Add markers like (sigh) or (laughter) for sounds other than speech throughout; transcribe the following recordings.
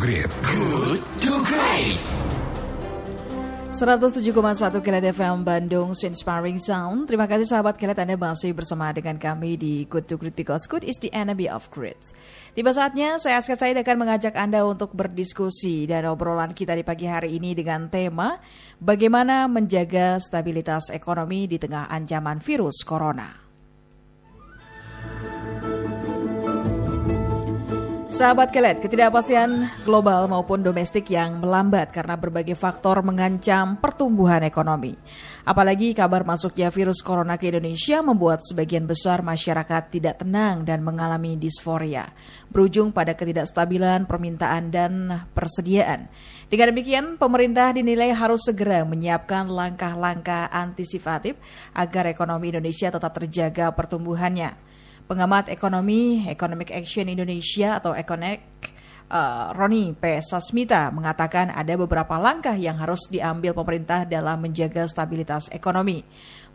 Great. Good to Great. 107,1 Kilat FM Bandung Inspiring Sound. Terima kasih sahabat Kilat Anda masih bersama dengan kami di Good to Great because good is the enemy of great. Tiba saatnya saya Aska Said akan mengajak Anda untuk berdiskusi dan obrolan kita di pagi hari ini dengan tema bagaimana menjaga stabilitas ekonomi di tengah ancaman virus corona. Sahabat Kelet, ketidakpastian global maupun domestik yang melambat karena berbagai faktor mengancam pertumbuhan ekonomi. Apalagi kabar masuknya virus corona ke Indonesia membuat sebagian besar masyarakat tidak tenang dan mengalami disforia, berujung pada ketidakstabilan permintaan dan persediaan. Dengan demikian, pemerintah dinilai harus segera menyiapkan langkah-langkah antisipatif agar ekonomi Indonesia tetap terjaga pertumbuhannya. Pengamat ekonomi Economic Action Indonesia atau Econek uh, Roni P. Sasmita mengatakan ada beberapa langkah yang harus diambil pemerintah dalam menjaga stabilitas ekonomi.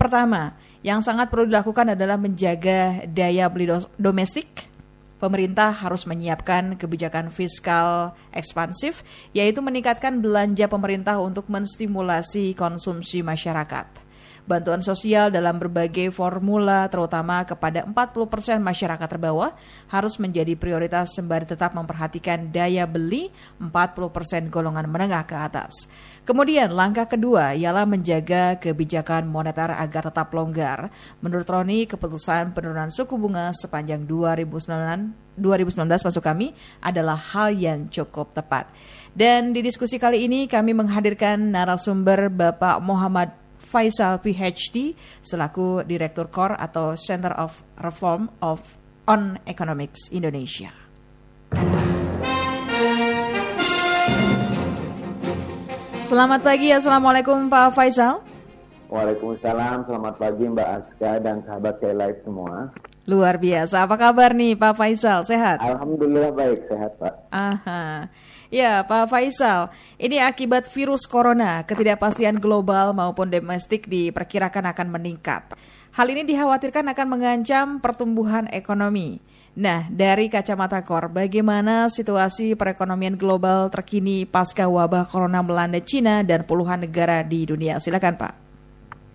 Pertama, yang sangat perlu dilakukan adalah menjaga daya beli domestik. Pemerintah harus menyiapkan kebijakan fiskal ekspansif, yaitu meningkatkan belanja pemerintah untuk menstimulasi konsumsi masyarakat. Bantuan sosial dalam berbagai formula terutama kepada 40% masyarakat terbawah harus menjadi prioritas sembari tetap memperhatikan daya beli 40% golongan menengah ke atas. Kemudian langkah kedua ialah menjaga kebijakan moneter agar tetap longgar. Menurut Roni, keputusan penurunan suku bunga sepanjang 2019 2019 masuk kami adalah hal yang cukup tepat. Dan di diskusi kali ini kami menghadirkan narasumber Bapak Muhammad Faisal PhD selaku Direktur Core atau Center of Reform of on Economics Indonesia. Selamat pagi, Assalamualaikum Pak Faisal. Waalaikumsalam, selamat pagi Mbak Aska dan sahabat Live semua. Luar biasa, apa kabar nih Pak Faisal, sehat? Alhamdulillah baik, sehat Pak. Aha. Ya, Pak Faisal, ini akibat virus corona, ketidakpastian global maupun domestik diperkirakan akan meningkat. Hal ini dikhawatirkan akan mengancam pertumbuhan ekonomi. Nah, dari kacamata KOR, bagaimana situasi perekonomian global terkini pasca wabah corona melanda Cina dan puluhan negara di dunia? Silakan, Pak.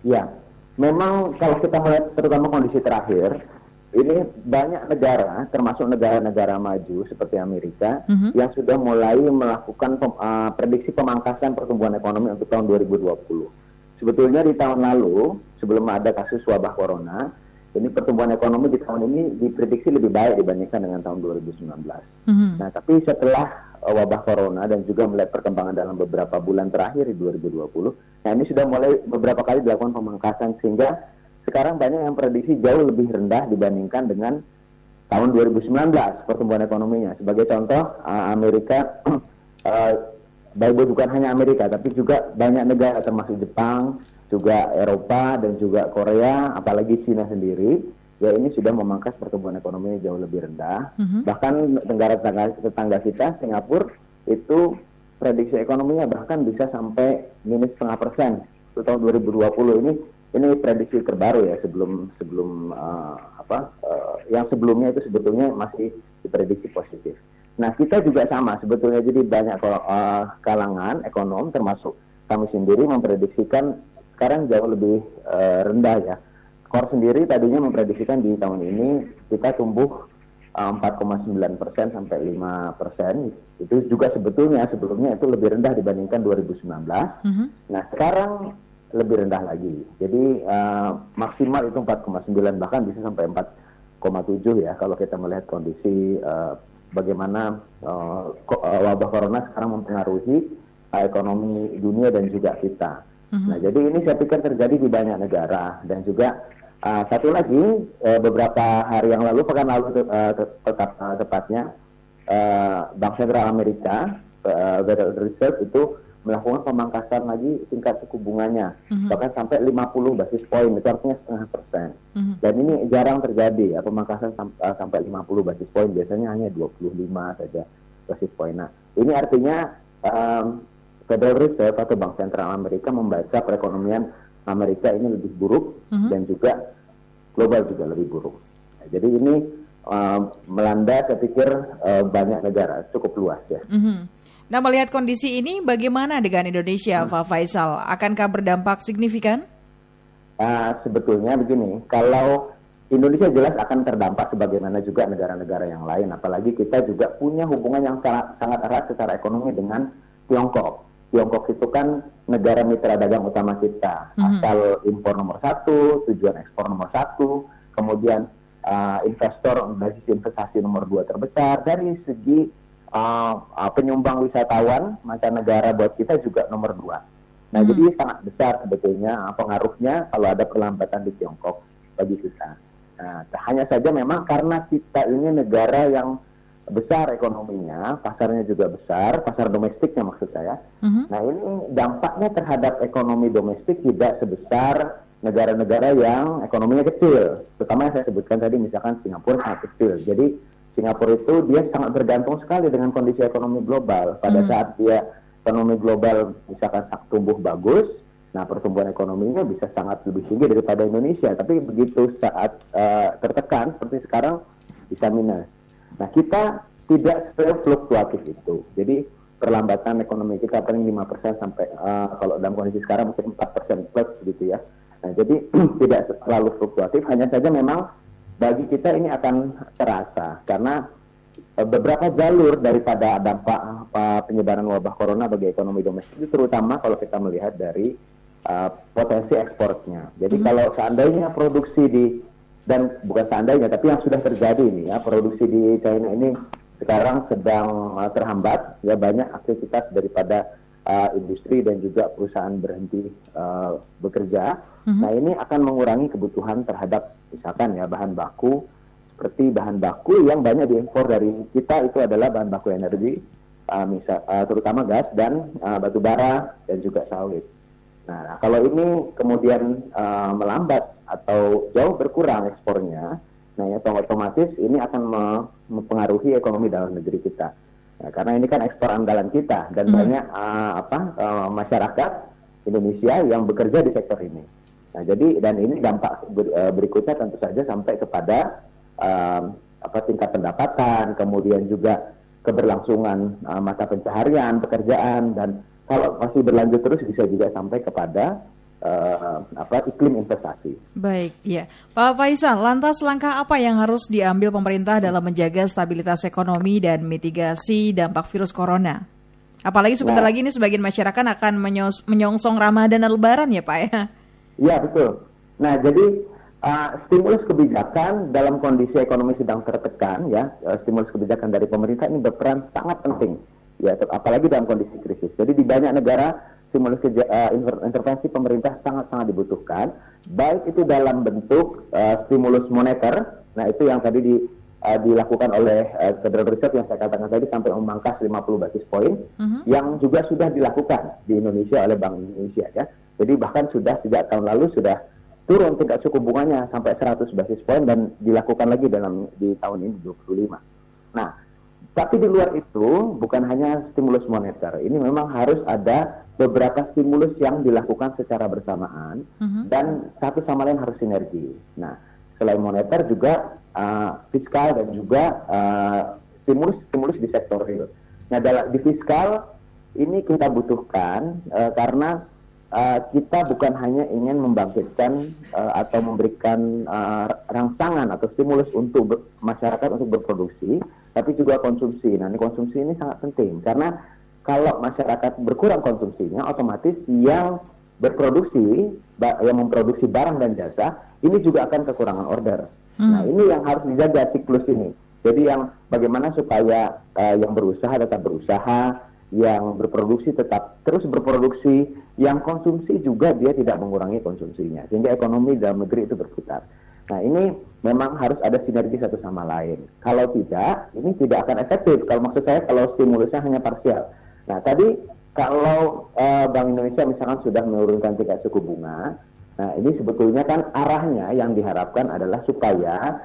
Ya, memang kalau kita melihat terutama kondisi terakhir, ini banyak negara, termasuk negara-negara maju seperti Amerika, mm -hmm. yang sudah mulai melakukan pem, uh, prediksi pemangkasan pertumbuhan ekonomi untuk tahun 2020. Sebetulnya di tahun lalu, sebelum ada kasus wabah corona, ini pertumbuhan ekonomi di tahun ini diprediksi lebih baik dibandingkan dengan tahun 2019. Mm -hmm. Nah, tapi setelah uh, wabah corona dan juga melihat perkembangan dalam beberapa bulan terakhir di 2020, nah ini sudah mulai beberapa kali dilakukan pemangkasan sehingga sekarang banyak yang prediksi jauh lebih rendah dibandingkan dengan tahun 2019 pertumbuhan ekonominya. Sebagai contoh, uh, Amerika, (clears throat) uh, baik bukan hanya Amerika, tapi juga banyak negara termasuk Jepang, juga Eropa dan juga Korea, apalagi Cina sendiri, ya ini sudah memangkas pertumbuhan ekonominya jauh lebih rendah. Mm -hmm. Bahkan negara tetangga, tetangga kita, Singapura, itu prediksi ekonominya bahkan bisa sampai minus setengah persen. Untuk tahun 2020 ini ini prediksi terbaru ya sebelum sebelum uh, apa uh, yang sebelumnya itu sebetulnya masih diprediksi positif. Nah kita juga sama sebetulnya jadi banyak uh, kalangan ekonom termasuk kami sendiri memprediksikan sekarang jauh lebih uh, rendah ya. Core sendiri tadinya memprediksikan di tahun ini kita tumbuh 4,9 persen sampai 5 persen itu juga sebetulnya sebelumnya itu lebih rendah dibandingkan 2019. Mm -hmm. Nah sekarang lebih rendah lagi. Jadi uh, maksimal itu 4,9 bahkan bisa sampai 4,7 ya kalau kita melihat kondisi uh, bagaimana uh, wabah corona sekarang mempengaruhi uh, ekonomi dunia dan juga kita. Mm-hmm. Nah, jadi ini saya pikir terjadi di banyak negara dan juga uh, satu lagi uh, beberapa hari yang lalu pekan lalu uh, tetap uh, tepatnya uh, Bank Sentral Amerika uh, Federal Reserve itu melakukan pemangkasan lagi tingkat suku bunganya mm-hmm. bahkan sampai 50 basis poin itu artinya setengah persen mm-hmm. dan ini jarang terjadi ya pemangkasan sam- uh, sampai 50 basis poin biasanya hanya 25 saja basis poin nah ini artinya um, Federal Reserve atau Bank Sentral Amerika membaca perekonomian Amerika ini lebih buruk mm-hmm. dan juga global juga lebih buruk nah, jadi ini uh, melanda saya pikir uh, banyak negara cukup luas ya. Mm-hmm. Nah, melihat kondisi ini, bagaimana dengan Indonesia, hmm. Pak Faisal? Akankah berdampak signifikan? Uh, sebetulnya begini, kalau Indonesia jelas akan terdampak sebagaimana juga negara-negara yang lain, apalagi kita juga punya hubungan yang sangat, sangat erat secara ekonomi dengan Tiongkok. Tiongkok itu kan negara mitra dagang utama kita, mm-hmm. asal impor nomor satu, tujuan ekspor nomor satu, kemudian uh, investor basis investasi nomor dua terbesar dari segi uh, penyumbang wisatawan mancanegara buat kita juga nomor dua. Nah mm-hmm. jadi sangat besar sebetulnya pengaruhnya kalau ada perlambatan di Tiongkok bagi kita. Nah, hanya saja memang karena kita ini negara yang besar ekonominya, pasarnya juga besar, pasar domestiknya maksud saya. Mm-hmm. Nah ini dampaknya terhadap ekonomi domestik tidak sebesar negara-negara yang ekonominya kecil. Terutama yang saya sebutkan tadi misalkan Singapura sangat kecil. Jadi Singapura itu dia sangat bergantung sekali dengan kondisi ekonomi global. Pada mm-hmm. saat dia ekonomi global misalkan tumbuh bagus, nah pertumbuhan ekonominya bisa sangat lebih tinggi daripada Indonesia. Tapi begitu saat uh, tertekan seperti sekarang bisa minus. Nah, kita tidak fluktuatif itu. Jadi perlambatan ekonomi kita paling 5% sampai uh, kalau dalam kondisi sekarang mungkin 4% plus gitu ya. Nah, jadi (clears throat) tidak terlalu fluktuatif, hanya saja memang bagi kita ini akan terasa karena uh, beberapa jalur daripada dampak uh, penyebaran wabah corona bagi ekonomi domestik itu terutama kalau kita melihat dari uh, potensi ekspornya. Jadi hmm. kalau seandainya produksi di dan bukan seandainya tapi yang sudah terjadi ini ya produksi di China ini sekarang sedang uh, terhambat ya banyak aktivitas daripada uh, industri dan juga perusahaan berhenti uh, bekerja. Mm-hmm. Nah ini akan mengurangi kebutuhan terhadap misalkan ya bahan baku seperti bahan baku yang banyak diimpor dari kita itu adalah bahan baku energi, uh, misal uh, terutama gas dan uh, batu bara dan juga sawit. Nah, kalau ini kemudian uh, melambat atau jauh berkurang ekspornya, nah ya otomatis ini akan mempengaruhi ekonomi dalam negeri kita. Nah, karena ini kan ekspor andalan kita dan hmm. banyak uh, apa uh, masyarakat Indonesia yang bekerja di sektor ini. Nah, jadi dan ini dampak ber, uh, berikutnya tentu saja sampai kepada uh, apa tingkat pendapatan, kemudian juga keberlangsungan uh, mata pencaharian, pekerjaan dan kalau masih berlanjut terus bisa juga sampai kepada uh, apa iklim investasi. Baik, ya. Pak Faisal, lantas langkah apa yang harus diambil pemerintah dalam menjaga stabilitas ekonomi dan mitigasi dampak virus corona? Apalagi sebentar nah, lagi ini sebagian masyarakat akan menyongsong Ramadan dan Lebaran ya Pak ya? Iya betul. Nah jadi uh, stimulus kebijakan dalam kondisi ekonomi sedang tertekan ya, uh, stimulus kebijakan dari pemerintah ini berperan sangat penting ya apalagi dalam kondisi krisis. Jadi di banyak negara stimulus uh, intervensi pemerintah sangat-sangat dibutuhkan, baik itu dalam bentuk uh, stimulus moneter, nah itu yang tadi di, uh, dilakukan oleh uh, Federal Reserve yang saya katakan tadi sampai memangkas 50 basis poin, uh-huh. yang juga sudah dilakukan di Indonesia oleh Bank Indonesia ya. Jadi bahkan sudah sejak tahun lalu sudah turun tingkat suku bunganya sampai 100 basis poin dan dilakukan lagi dalam di tahun ini 25. Nah, tapi di luar itu bukan hanya stimulus moneter, ini memang harus ada beberapa stimulus yang dilakukan secara bersamaan uh-huh. dan satu sama lain harus sinergi. Nah, selain moneter juga uh, fiskal dan juga uh, stimulus stimulus di sektor real. Nah, dalam di fiskal ini kita butuhkan uh, karena uh, kita bukan hanya ingin membangkitkan uh, atau memberikan uh, rangsangan atau stimulus untuk masyarakat untuk berproduksi tapi juga konsumsi. Nah, ini konsumsi ini sangat penting karena kalau masyarakat berkurang konsumsinya, otomatis yang berproduksi, yang memproduksi barang dan jasa, ini juga akan kekurangan order. Hmm. Nah, ini yang harus dijaga siklus ini. Jadi yang bagaimana supaya uh, yang berusaha tetap berusaha, yang berproduksi tetap terus berproduksi, yang konsumsi juga dia tidak mengurangi konsumsinya, sehingga ekonomi dalam negeri itu berputar. Nah ini memang harus ada sinergi satu sama lain. Kalau tidak, ini tidak akan efektif. Kalau maksud saya kalau stimulusnya hanya parsial. Nah tadi kalau uh, Bank Indonesia misalkan sudah menurunkan tingkat suku bunga, nah ini sebetulnya kan arahnya yang diharapkan adalah supaya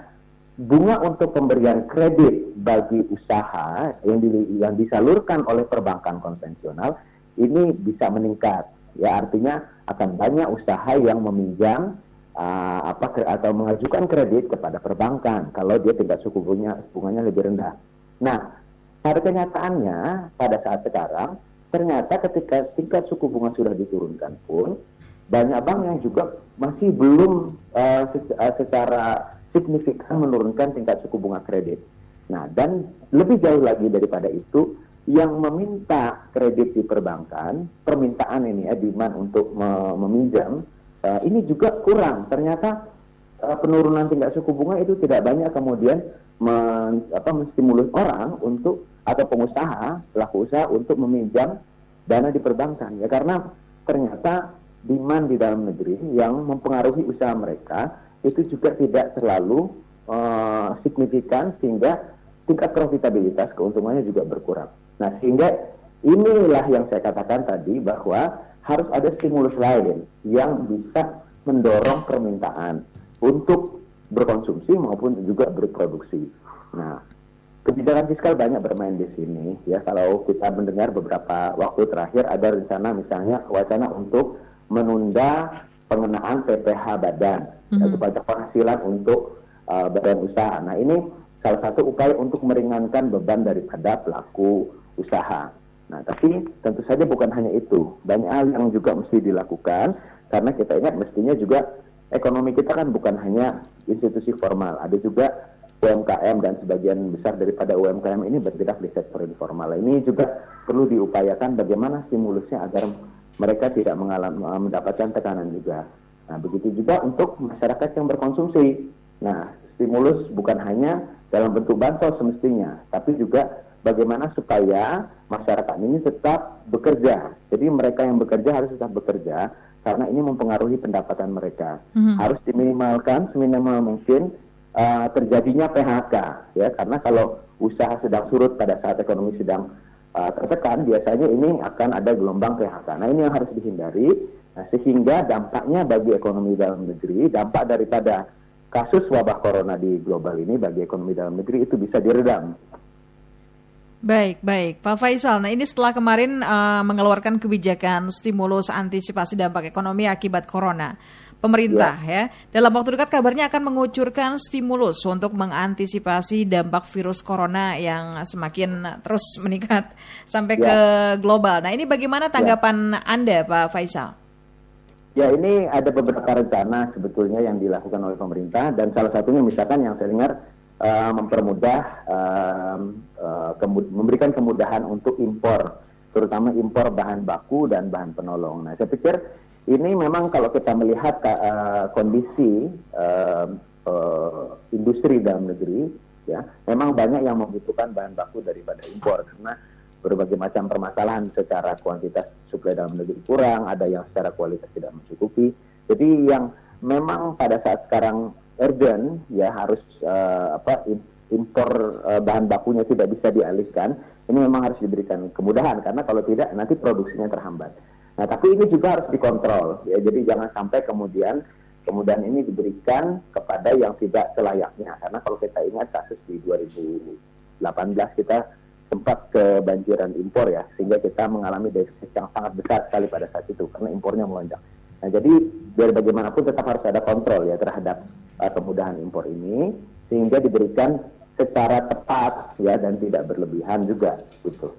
bunga untuk pemberian kredit bagi usaha yang, di, yang disalurkan oleh perbankan konvensional ini bisa meningkat. Ya artinya akan banyak usaha yang meminjam uh, apa atau mengajukan kredit kepada perbankan kalau dia tingkat suku bunga bunganya lebih rendah. Nah, pada kenyataannya pada saat sekarang ternyata ketika tingkat suku bunga sudah diturunkan pun banyak bank yang juga masih belum uh, secara signifikan menurunkan tingkat suku bunga kredit. Nah, dan lebih jauh lagi daripada itu, yang meminta kredit di perbankan, permintaan ini ya, demand untuk meminjam, uh, ini juga kurang. Ternyata penurunan tingkat suku bunga itu tidak banyak kemudian men, apa, menstimulus orang untuk atau pengusaha, pelaku usaha untuk meminjam dana di perbankan. Ya karena ternyata demand di dalam negeri yang mempengaruhi usaha mereka itu juga tidak terlalu uh, signifikan sehingga tingkat profitabilitas keuntungannya juga berkurang. Nah sehingga inilah yang saya katakan tadi bahwa harus ada stimulus lain yang bisa mendorong permintaan untuk berkonsumsi maupun juga berproduksi. Nah, kebijakan fiskal banyak bermain di sini ya. Kalau kita mendengar beberapa waktu terakhir ada rencana misalnya wacana untuk menunda pengenaan PPh badan mm -hmm. pajak penghasilan untuk uh, badan usaha. Nah ini salah satu upaya untuk meringankan beban daripada pelaku usaha. Nah tapi tentu saja bukan hanya itu, banyak hal yang juga mesti dilakukan karena kita ingat mestinya juga ekonomi kita kan bukan hanya institusi formal, ada juga UMKM dan sebagian besar daripada UMKM ini bergerak di sektor informal. Ini juga perlu diupayakan bagaimana stimulusnya agar mereka tidak mengalami eh, mendapatkan tekanan juga. Nah, begitu juga untuk masyarakat yang berkonsumsi. Nah, stimulus bukan hanya dalam bentuk bansos semestinya, tapi juga bagaimana supaya masyarakat ini tetap bekerja. Jadi mereka yang bekerja harus tetap bekerja karena ini mempengaruhi pendapatan mereka. Mm-hmm. Harus diminimalkan seminimal mungkin uh, terjadinya PHK ya karena kalau usaha sedang surut pada saat ekonomi sedang uh, tertekan, biasanya ini akan ada gelombang PHK. Nah ini yang harus dihindari, nah, sehingga dampaknya bagi ekonomi dalam negeri, dampak daripada kasus wabah corona di global ini bagi ekonomi dalam negeri itu bisa diredam. Baik, baik, Pak Faisal. Nah, ini setelah kemarin uh, mengeluarkan kebijakan stimulus antisipasi dampak ekonomi akibat corona pemerintah ya. ya. Dalam waktu dekat kabarnya akan mengucurkan stimulus untuk mengantisipasi dampak virus corona yang semakin terus (laughs) meningkat sampai ya. ke global. Nah, ini bagaimana ya. tanggapan ya. Anda Pak Faisal? Ya, ini ada beberapa rencana sebetulnya yang dilakukan oleh pemerintah dan salah satunya misalkan yang saya dengar uh, mempermudah uh, uh, memberikan kemudahan untuk impor terutama impor bahan baku dan bahan penolong. Nah, saya pikir ini memang kalau kita melihat uh, kondisi uh, uh, industri dalam negeri, ya, memang banyak yang membutuhkan bahan baku daripada impor karena berbagai macam permasalahan secara kuantitas suplai dalam negeri kurang, ada yang secara kualitas tidak mencukupi. Jadi yang memang pada saat sekarang urgent ya harus uh, apa impor uh, bahan bakunya tidak bisa dialihkan, ini memang harus diberikan kemudahan karena kalau tidak nanti produksinya terhambat. Nah, tapi ini juga harus dikontrol ya. Jadi jangan sampai kemudian kemudian ini diberikan kepada yang tidak selayaknya. Karena kalau kita ingat kasus di 2018 kita sempat kebanjiran impor ya, sehingga kita mengalami defisit yang sangat besar sekali pada saat itu karena impornya melonjak. Nah, jadi biar bagaimanapun tetap harus ada kontrol ya terhadap uh, kemudahan impor ini sehingga diberikan secara tepat ya dan tidak berlebihan juga gitu.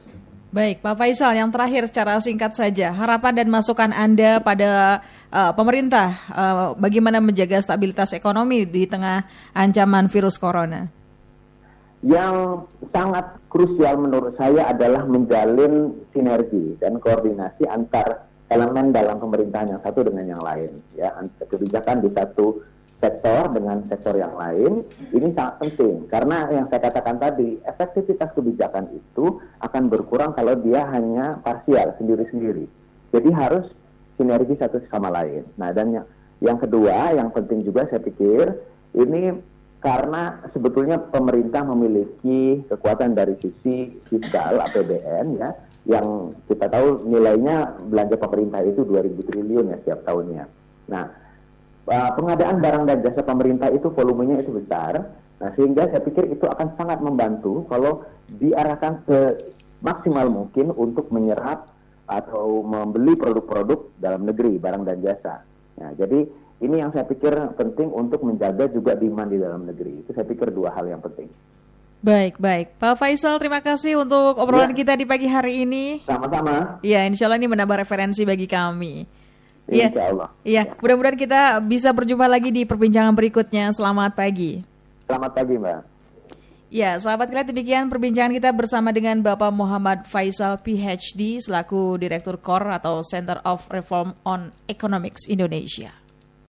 Baik, Pak Faisal, yang terakhir secara singkat saja, harapan dan masukan Anda pada uh, pemerintah uh, bagaimana menjaga stabilitas ekonomi di tengah ancaman virus corona? Yang sangat krusial menurut saya adalah menjalin sinergi dan koordinasi antar elemen dalam pemerintahan yang satu dengan yang lain. Ya, kebijakan di satu sektor dengan sektor yang lain ini sangat penting karena yang saya katakan tadi efektivitas kebijakan itu akan berkurang kalau dia hanya parsial sendiri-sendiri. Jadi harus sinergi satu sama lain. Nah dan yang, yang kedua yang penting juga saya pikir ini karena sebetulnya pemerintah memiliki kekuatan dari sisi fiskal APBN ya yang kita tahu nilainya belanja pemerintah itu 2000 triliun ya setiap tahunnya. Nah, uh, pengadaan barang dan jasa pemerintah itu volumenya itu besar. Nah, sehingga saya pikir itu akan sangat membantu kalau diarahkan semaksimal mungkin untuk menyerap atau membeli produk-produk dalam negeri, barang dan jasa. Nah, jadi ini yang saya pikir penting untuk menjaga juga demand di dalam negeri. Itu saya pikir dua hal yang penting. Baik, baik. Pak Faisal, terima kasih untuk obrolan ya. kita di pagi hari ini. Sama-sama. Iya, insya Allah ini menambah referensi bagi kami. Iya, insya Allah. Iya, ya. mudah-mudahan kita bisa berjumpa lagi di perbincangan berikutnya. Selamat pagi. Selamat pagi, Mbak. Ya, sahabat kalian demikian perbincangan kita bersama dengan Bapak Muhammad Faisal PhD selaku Direktur KOR atau Center of Reform on Economics Indonesia.